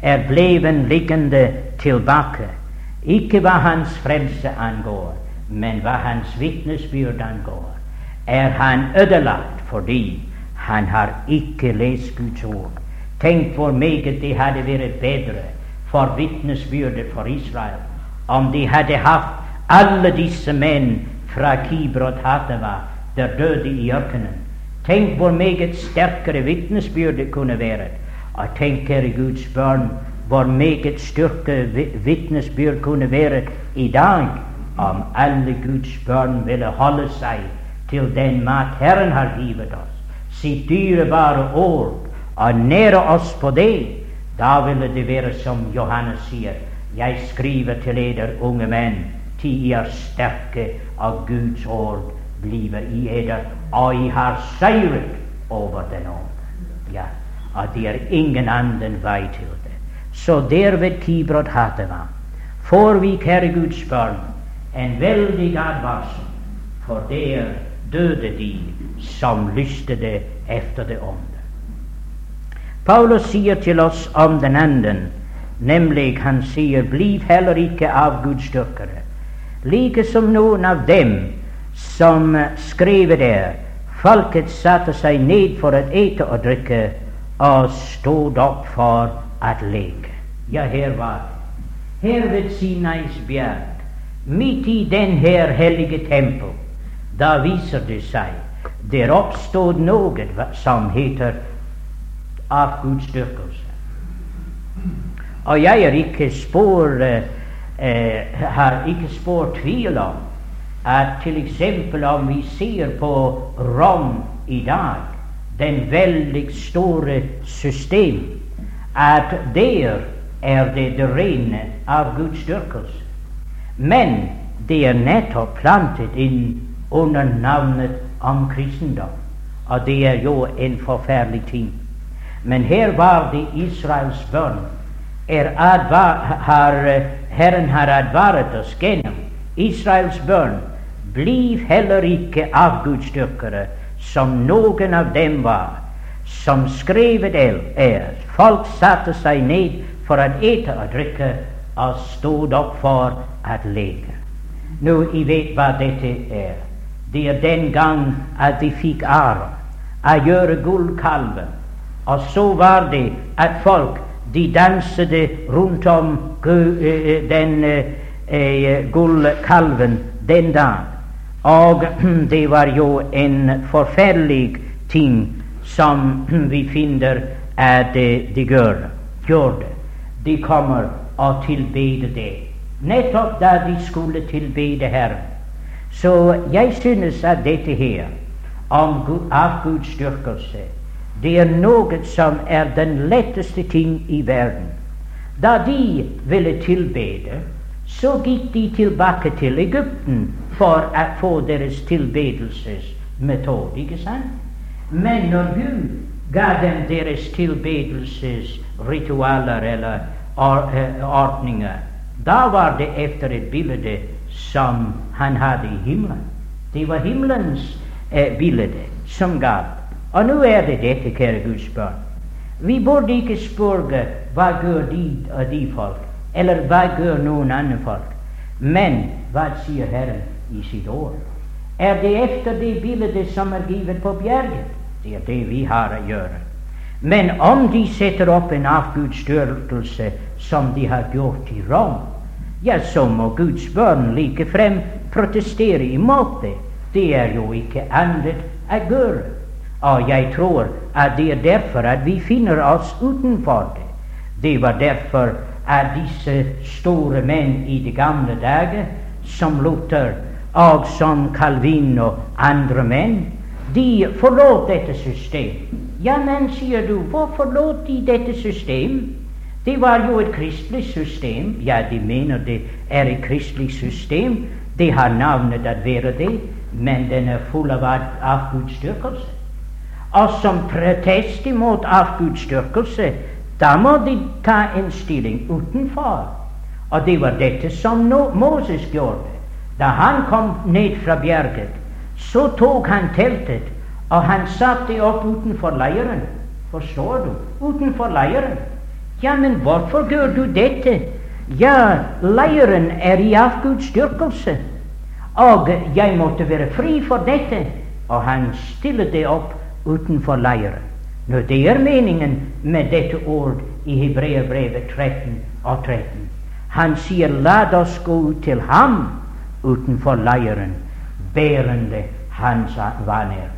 er bleven liggende tilbake. Ikke hva hans frelse angår, men hva hans vitnesbyrd angår. Er han ødelagt fordi han har ikke lest Guds ord? Tenk hvor meget det hadde vært bedre for vitnesbyrdet for Israel om de hadde hatt alle disse menn fra Kibrot Hatava der døde i ørkenen. Tenk hvor meget sterkere vitnesbyrdet kunne vært og tenk, kjære Guds barn hvor meget styrke vitnesbyrd kunne være i dag om alle Guds barn ville holde seg til den mat Herren har givet oss, sitt dyrebare ord, og nære oss på det. Da ville det være som Johannes sier, jeg skriver til eder unge menn, ti er sterke, av Guds ord bliver i eder, og I har seiret over den ånd. Ja og det er ingen annen vei til det. Så derved Kibrot Hateva får vi, kjære Guds barn, en veldig advarsel, for der døde de som lystede efter det ånde. Paulus sier til oss om den anden, nemlig han sier, bliv heller ikke av avgudsdyrkere, like som noen av dem som skriver der, folket satte seg ned for å ete og drikke, og stod opp for å leke. Ja, her var det. Her ved Sinais bjerg, midt i den her hellige tempel, da viser det seg det oppstod noe som heter avgudsdyrkelse. Og jeg er ikke spor, eh, har ikke spor tvil om at f.eks. om vi ser på Rom i dag, den veldig store system, at der er det det rene avgudsdyrkelse. Men det er nettopp plantet inn under navnet om kristendom. Og det er jo en forferdelig ting. Men her var det Israels børn. Er har, Herren har advaret oss gjennom Israels børn. Bliv heller ikke avgudsdyrkere, som noen av dem var, som skrevet er. Folk satte seg ned for å ete og drikke, og stod opp for å leke. Nå, I vet hva dette er. Det er den gang at de fikk Aron å gjøre gullkalven. Og så var det at folk de danset rundt om den gullkalven den dag. Og det var jo en forferdelig ting som vi finner at de gjør. gjorde. De kommer og tilbeder det. Nettopp da de skulle tilbede Herren. Så jeg synes at dette her om avgudsdyrkelse det er noe som er den letteste ting i verden. Da de ville tilbede, så gikk de tilbake til Egypten for å få deres tilbedelsesmetode, ikke sant? Men når Gud ga dem deres tilbedelsesritualer eller eh, ordninger, da var det etter et bilde som han hadde i himmelen. Det var himmelens eh, bilde som galt. Og nå er det dette, kjære Guds barn. Vi burde ikke spørre hva gjør de og de folk, eller hva gjør noen andre folk. Men hva sier Herren i sitt ord? Er det efter det bildet som er givet på bjerget? Det er det vi har å gjøre. Men om de setter opp en avgudsdyrkelse som de har gjort i Rom, ja, så må Guds barn likefrem protestere imot det. Det er jo ikke annet å gjøre. Og jeg tror at det er derfor at vi finner oss utenfor det. Det var derfor at disse store menn i de gamle dager, som Luther og som Calvin og andre menn, de forlot dette system. Ja, men, sier du, hvorfor lot de dette system? Det var jo et kristelig system. Ja, de mener det er et kristelig system. Det har navnet at være det, men den er full av avgudsdyrkelse. Og som protest imot avgudsdyrkelse, da må de ta en stilling utenfor. Og det var dette som Moses gjorde. Da han kom ned fra bjerget, så tok han teltet, og han satte det opp utenfor leiren. Forstår du? Utenfor leiren. Ja, men hvorfor gjør du dette? Ja, leiren er i avgudsdyrkelse, og jeg måtte være fri for dette. Og han stiller det opp utenfor leiren. Nå, det er meningen med dette ord i Hebreerbrevet 13 og 13. Han sier 'la oss gå til ham utenfor leiren, bærende hans vaner'.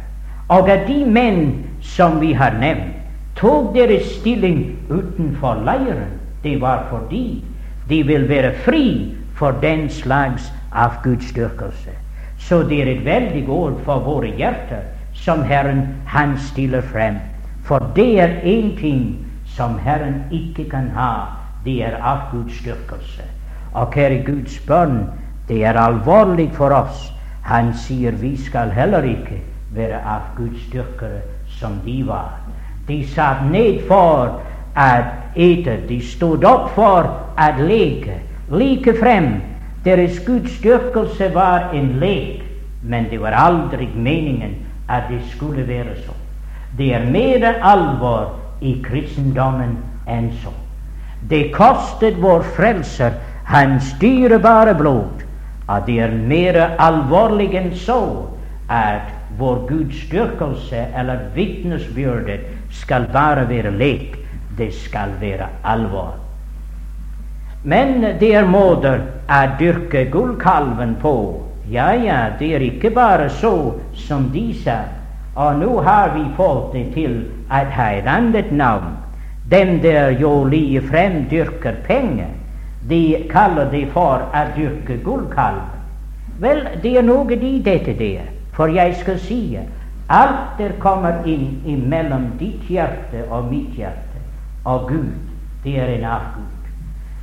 Og av de menn som vi har nevnt, tok deres stilling utenfor leiren. Det var fordi de vil være fri for den slags avgudsdyrkelse. Så det er et veldig ord for våre hjerter som Herren han stiller frem. For det er én ting som Herren ikke kan ha. Det er avgudsdyrkelse. Og kjære Guds barn, det er alvorlig for oss. Han sier vi skal heller ikke være avgudsdyrkere som de var. De satt ned for å ete, de stod opp for å leke. Like frem. Deres gudsdyrkelse var en lek, men det var aldri meningen at det skulle være så. Det er mer alvor i kristendommen enn så. Det kostet vår Frelser hans dyrebare blod, og det er mer alvorlig enn så at vår gudsdyrkelse eller vitnesbyrdet skal bare være lek. Det skal være alvor. Men det er måter å dyrke gullkalven på. Ja, ja, det er ikke bare så som de sa. Og nå har vi fått det til å ha et annet navn. Dem der jo lige frem dyrker penger, de kaller det for å dyrke gullkalven. Vel, det er noe i dette der. For jeg skal si alt der kommer inn imellom ditt hjerte og mitt hjerte og Gud, det er en avgud.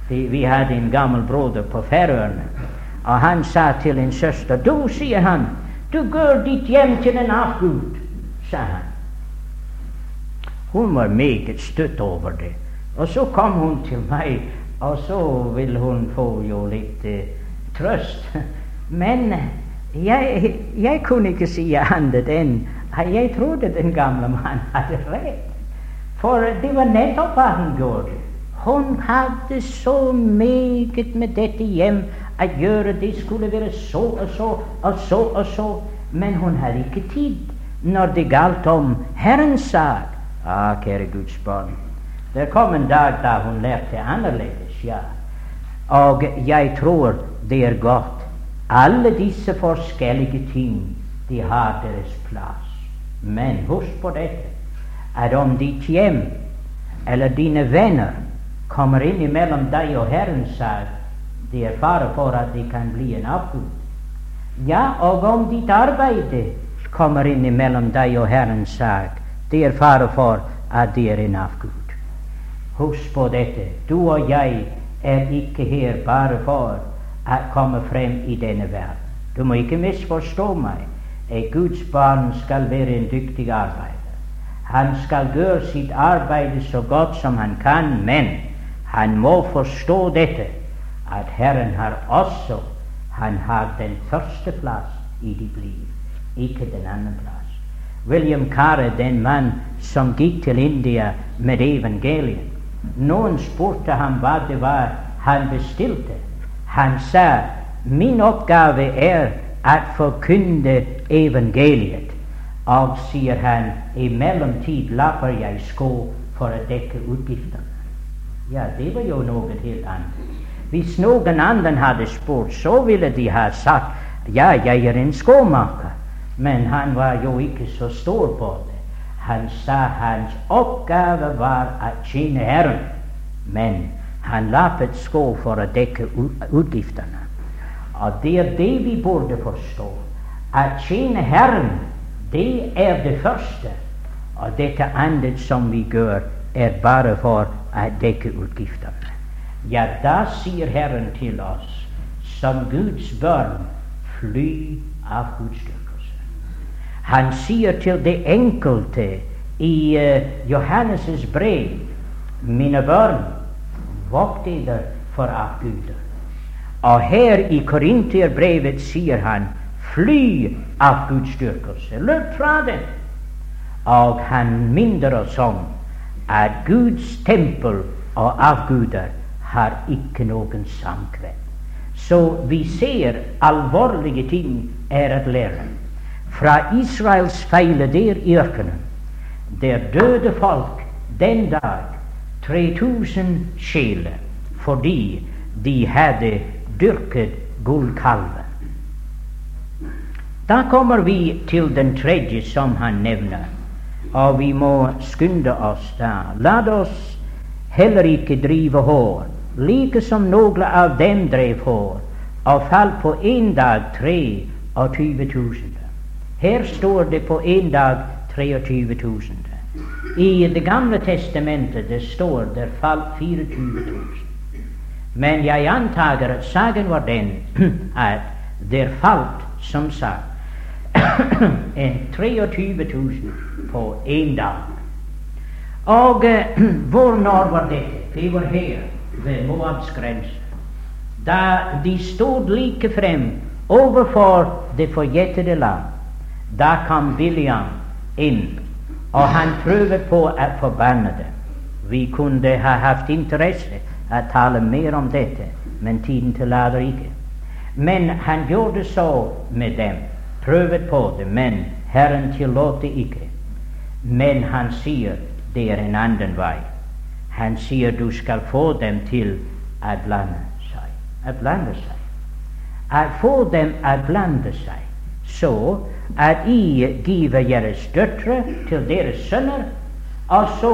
Vi hadde en gammel broder på Færøyene, og han sa til en søster Du, sier han, du går ditt hjem til en avgud, sa han. Hun var meget støtt over det. Og så kom hun til meg, og så vil hun få jo litt uh, trøst. Men jeg, jeg, kunne ikke si annet enn jeg trodde den gamle mannen hadde rett. For det var nettopp hva han gjorde. Hun hadde så meget med dette hjem å gjøre. Det skulle være så og så og så og så. Men hun hadde ikke tid når det galt om Herrens sak. Ah, kjære Guds barn. Det kom en dag da hun lærte annerledes, ja. Og jeg tror det er godt alle disse forskjellige ting, de har deres plass. Men husk på dette, at om ditt hjem eller dine venner kommer inn mellom deg og Herrens sak, det er fare for at det kan bli en avgud. Ja, og om ditt arbeid kommer inn mellom deg og Herrens sak, det er fare for at det er en avgud. Husk på dette. Du og jeg er ikke her bare for komme frem i denne verden. Du må ikke misforstå meg. Et Guds barn skal være en dyktig arbeider. Han skal gjøre sitt arbeid så godt som han kan, men han må forstå dette, at Herren har også han har den første plass i ditt liv, ikke den andre plass. William Carre, den mann som gikk til India med evangeliet, noen spurte ham hva det var han bestilte. Han sa min oppgave er å forkynne evangeliet. Og, sier han, i mellomtid lapper jeg sko for å dekke utgiftene. Ja, det var jo noe helt annet. Hvis noen andre hadde spurt, så ville de ha sagt ja, jeg er en skomaker. Men han var jo ikke så stor på det. Han sa hans oppgave var å tjene Herren. Men han lappet sko for å dekke utgiftene. Og det er det vi burde forstå. Å tjene Herren, det er det første. Og dette andre som vi gjør, er bare for å dekke utgiftene. Ja, da sier Herren til oss, som Guds barn, fly av gudstyrkelse. Han sier til det enkelte i uh, Johannes' brev, mine barn, Vokt dere for avguder. Og her i Korinterbrevet sier han fly av Guds styrkelse. Løp fra det. Og han minner oss om at Guds tempel og avguder har ikke noen samkvem. Så vi ser alvorlige ting er at lære. Fra Israels feile der i ørkenen, der døde folk den dag 3000 sjeler fordi de hadde dyrket gullkalven. Da kommer vi til den tredje som han nevner, og vi må skynde oss da. La oss heller ikke drive hår, like som noen av dem drev hår, og falt på én dag 23 000. Her står det på én dag 23 000. I Det gamle testamentet det står der falt 24 000. Men jeg antager at saken var den at der falt, som sagt, en 23 000 på én dag. Og uh, hvor når var dette? Det var her, ved Moabs grense. Da de stod like frem overfor det forjettede land, da kom William inn og han prøvde på å forbanne dem. Vi kunne ha hatt interesse å taler mer om dette, men tiden tillater ikke. Men han gjorde så med dem, prøvde på det, men Herren tillot det ikke. Men han sier det er en annen vei. Han sier du skal få dem til å blande seg. Å blande seg. Å få dem å blande seg, så at I giver deres døtre til deres sønner, og så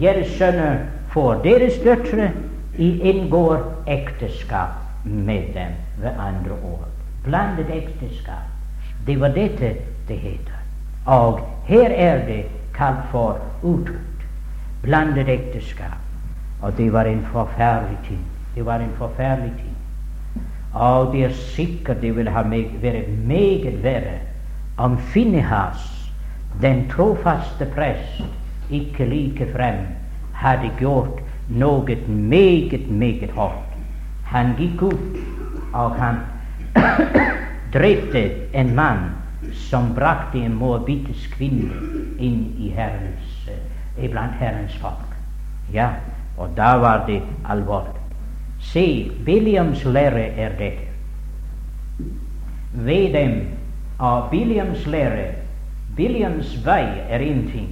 deres sønner får deres døtre, inngår ekteskap med dem ved andre år. Blandet ekteskap. Det var dette det heter. Og her er det kalt for utukt. Blandet ekteskap. Og det var en forferdelig ting. Det var en forferdelig ting. Og det er sikkert det ville ha vært meget verre om Finnehas, den trofaste prest, ikke like frem hadde gjort noe meget, meget hardt. Han gikk ut, og han drepte en mann som brakte en moabitisk kvinne inn i herrens, eh, iblant Herrens folk. Ja, og da var det alvorlig. Se, Williams lære er dette. Ved dem av Williams lære Williams vei er én ting,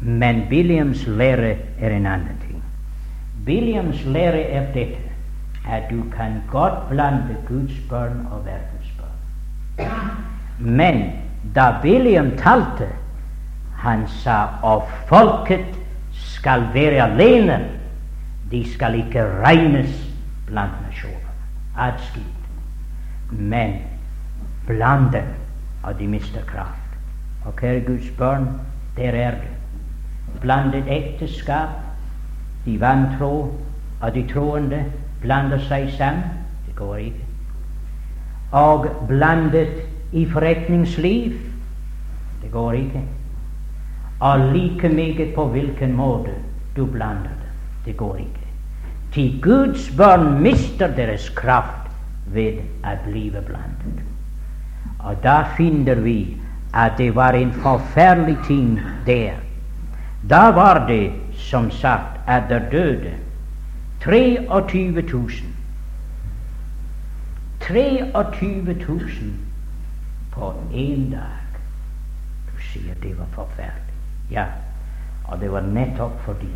men Williams lære er en annen. Williams lære er dette at du kan godt blande Guds barn og verdens barn. Men da William talte, han sa og folket skal være alene. De skal ikke regnes blant nasjoner. Adskilt. Men blant dem, og de mister kraft. Og kjære Guds barn, der er det. Blandet ekteskap, de vantro og de troende blander seg sammen. Det går ikke. Og blandet i forretningsliv. Det går ikke. Og like meget på hvilken måte du blander det. Det går ikke. Til Guds barn mister deres kraft ved å bli blandet. Og da finner vi at det var en forferdelig ting der. Da var det som sagt at det døde 23 000. 23 000 på én dag. Du sier det var forferdelig. Ja, og det var nettopp fordi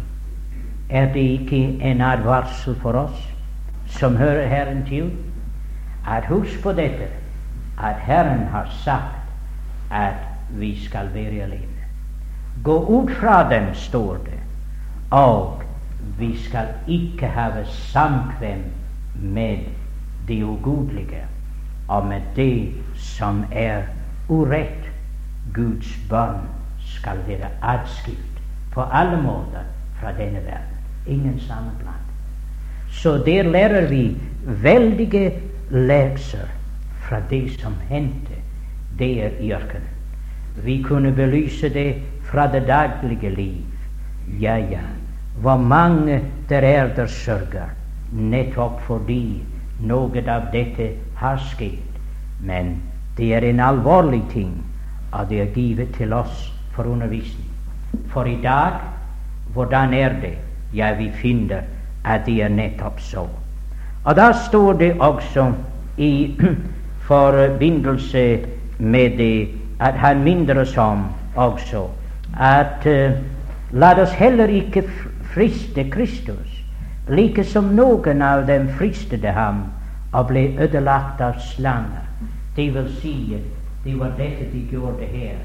Er det ikke en advarsel for oss som hører Herren til, at husk på dette, at Herren har sagt at vi skal være alene. Gå ut fra dem, står det, og vi skal ikke ha samkvem med det ugudelige og med det som er urett. Guds barn skal være atskilt på alle måter fra denne verden. Ingen sammenblanding. Så der lærer vi veldige lekser fra det som hendte der i ørkenen. Vi kunne belyse det fra det daglige liv. Ja, ja. Hvor mange der er der sørger, nettopp fordi noe av dette har skjedd. Men det er en alvorlig ting, at det er givet til oss for undervisning. For i dag, hvordan er det? Ja, vi finner at det er nettopp så. Og da står det også i forbindelse med det at han minner oss om også at uh, la oss heller ikke friste Kristus, like som noen av dem fristede ham og ble ødelagt av slanger. Det vil si, det var dette de gjorde her.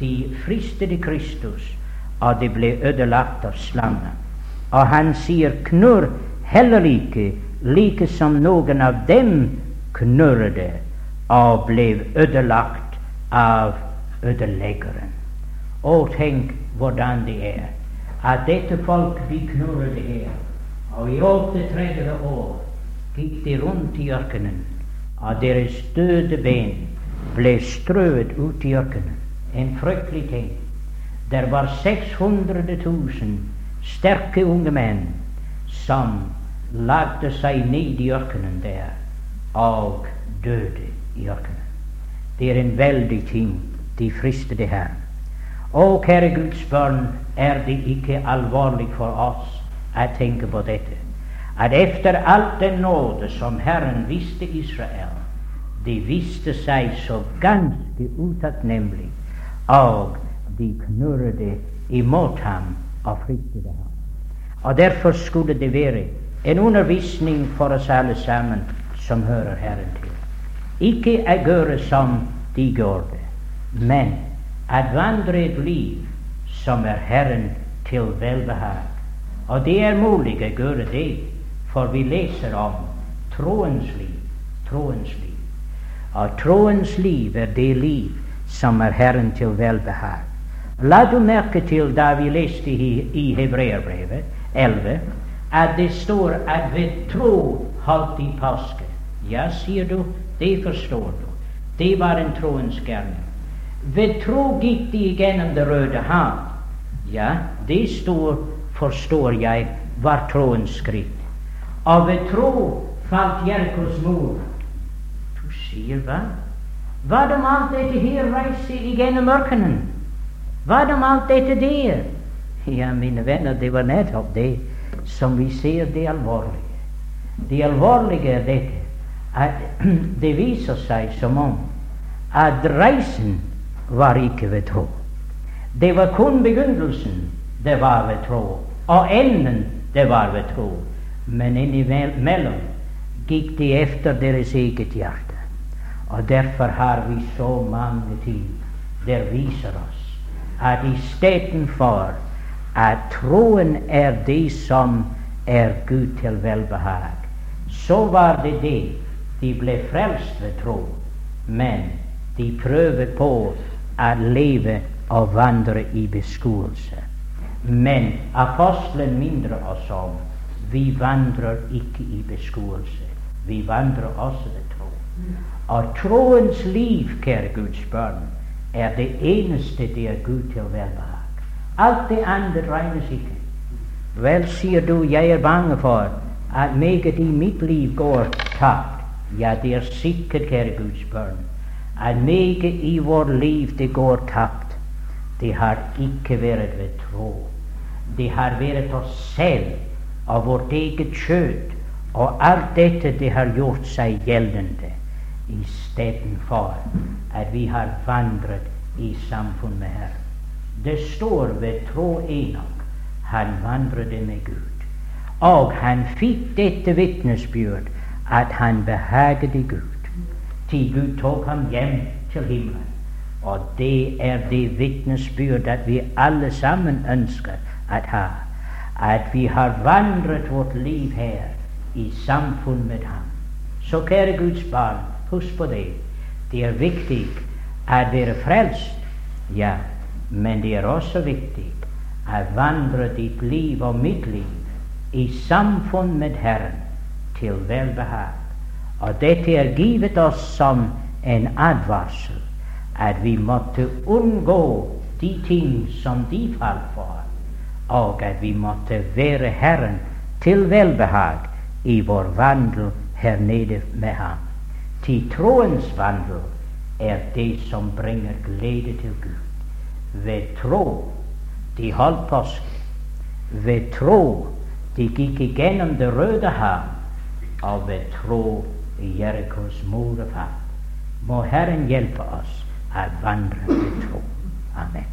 De fristede Kristus, og de ble ødelagt av slanger. Og han sier knurr heller ikke, like som noen av dem knurrede og ble ødelagt av ødeleggeren. Og tenk hvordan det er at dette folk de knurret her. Og i 38 år gikk de rundt i ørkenen, og deres døde ben ble strøet ut i ørkenen en fryktelig ting. Der var 600 000 sterke unge menn som lagde seg ned i ørkenen der og døde i ørkenen. Det er en veldig ting. De fristede Herren. Å, kjære Guds barn, er det ikke alvorlig for oss å tenke på dette? At etter alt den nåde som Herren viste Israel, de viste seg så ganske utakknemlig og de knurrede imot ham og fryktet ham. Og derfor skulle det være en undervisning for oss alle sammen som hører Herren til. Ikke å gjøre som de gjorde, men å vandre et liv som er Herren til velbehag. Og det er mulig å gjøre det, for vi leser om troens liv. Troens liv. Og troens liv er det liv som er Herren til velbehag. La du merke til da vi leste i, i Hebreerbrevet 11 at det står at ved tro holdt de påske. Ja, sier du, det forstår du. Det var en troens gjerning. Ved tro gikk de gjennom Det røde hav. Ja, det står, forstår jeg, var troens skritt. Og ved tro falt Jerkos mor. Du sier hva? Hva om alt dette her reiser gjennom ørkenen? Hva om alt dette der? Ja, mine venner, det var nettopp det som vi ser det alvorlige. Det alvorlige er dette at det viser seg som om at reisen var ikke ved tro. Det var kun begynnelsen det var ved tro, og enden det var ved tro. Men innimellom gikk de efter deres eget hjerte. Og derfor har vi så mange ting der viser oss at istedenfor at troen er det som er Gud til velbehag, så var det det de ble frelst ved tro, men de prøver på å leve og vandre i beskuelse. Men apostelen mindre oss om vi vandrer ikke i beskuelse. Vi vandrer også ved tro. Og troens liv, kjære Guds barn, er det eneste det er Gud til velbehag. Alt det andre regnes ikke. Vel, sier du, jeg er bange for at meget i mitt liv går tapt. Ja, det er sikkert, kjære Guds barn, at meget i vår liv det går tapt. Det har ikke vært ved tro. Det har vært oss selv og vårt eget kjøtt og alt dette det har gjort seg gjeldende istedenfor at vi har vandret i samfunn med Herren. Det står ved tro Enok han vandret med Gud. Og han fikk dette vitnesbyrd at han behaget Gud. Til Gud tok ham hjem til himmelen. Og det er det vitnesbyrd at vi alle sammen ønsker å ha. At vi har vandret vårt liv her i samfunn med ham. Så kjære Guds barn, Husk på det. Det er viktig å være frelst, ja, men det er også viktig å vandre ditt liv og mitt liv i samfunn med Herren til velbehag. Og dette er givet oss som en advarsel at vi måtte unngå de ting som de falt for, og at vi måtte være Herren til velbehag i vår vandel her nede med Ham. Til troens vandel er det som bringer glede til Gud. Ved tro de holdt påske. Ved tro de gikk igjennom Det røde hav. Og ved tro i Jerikos mure fall. Må Herren hjelpe oss å vandre ved tro. Amen.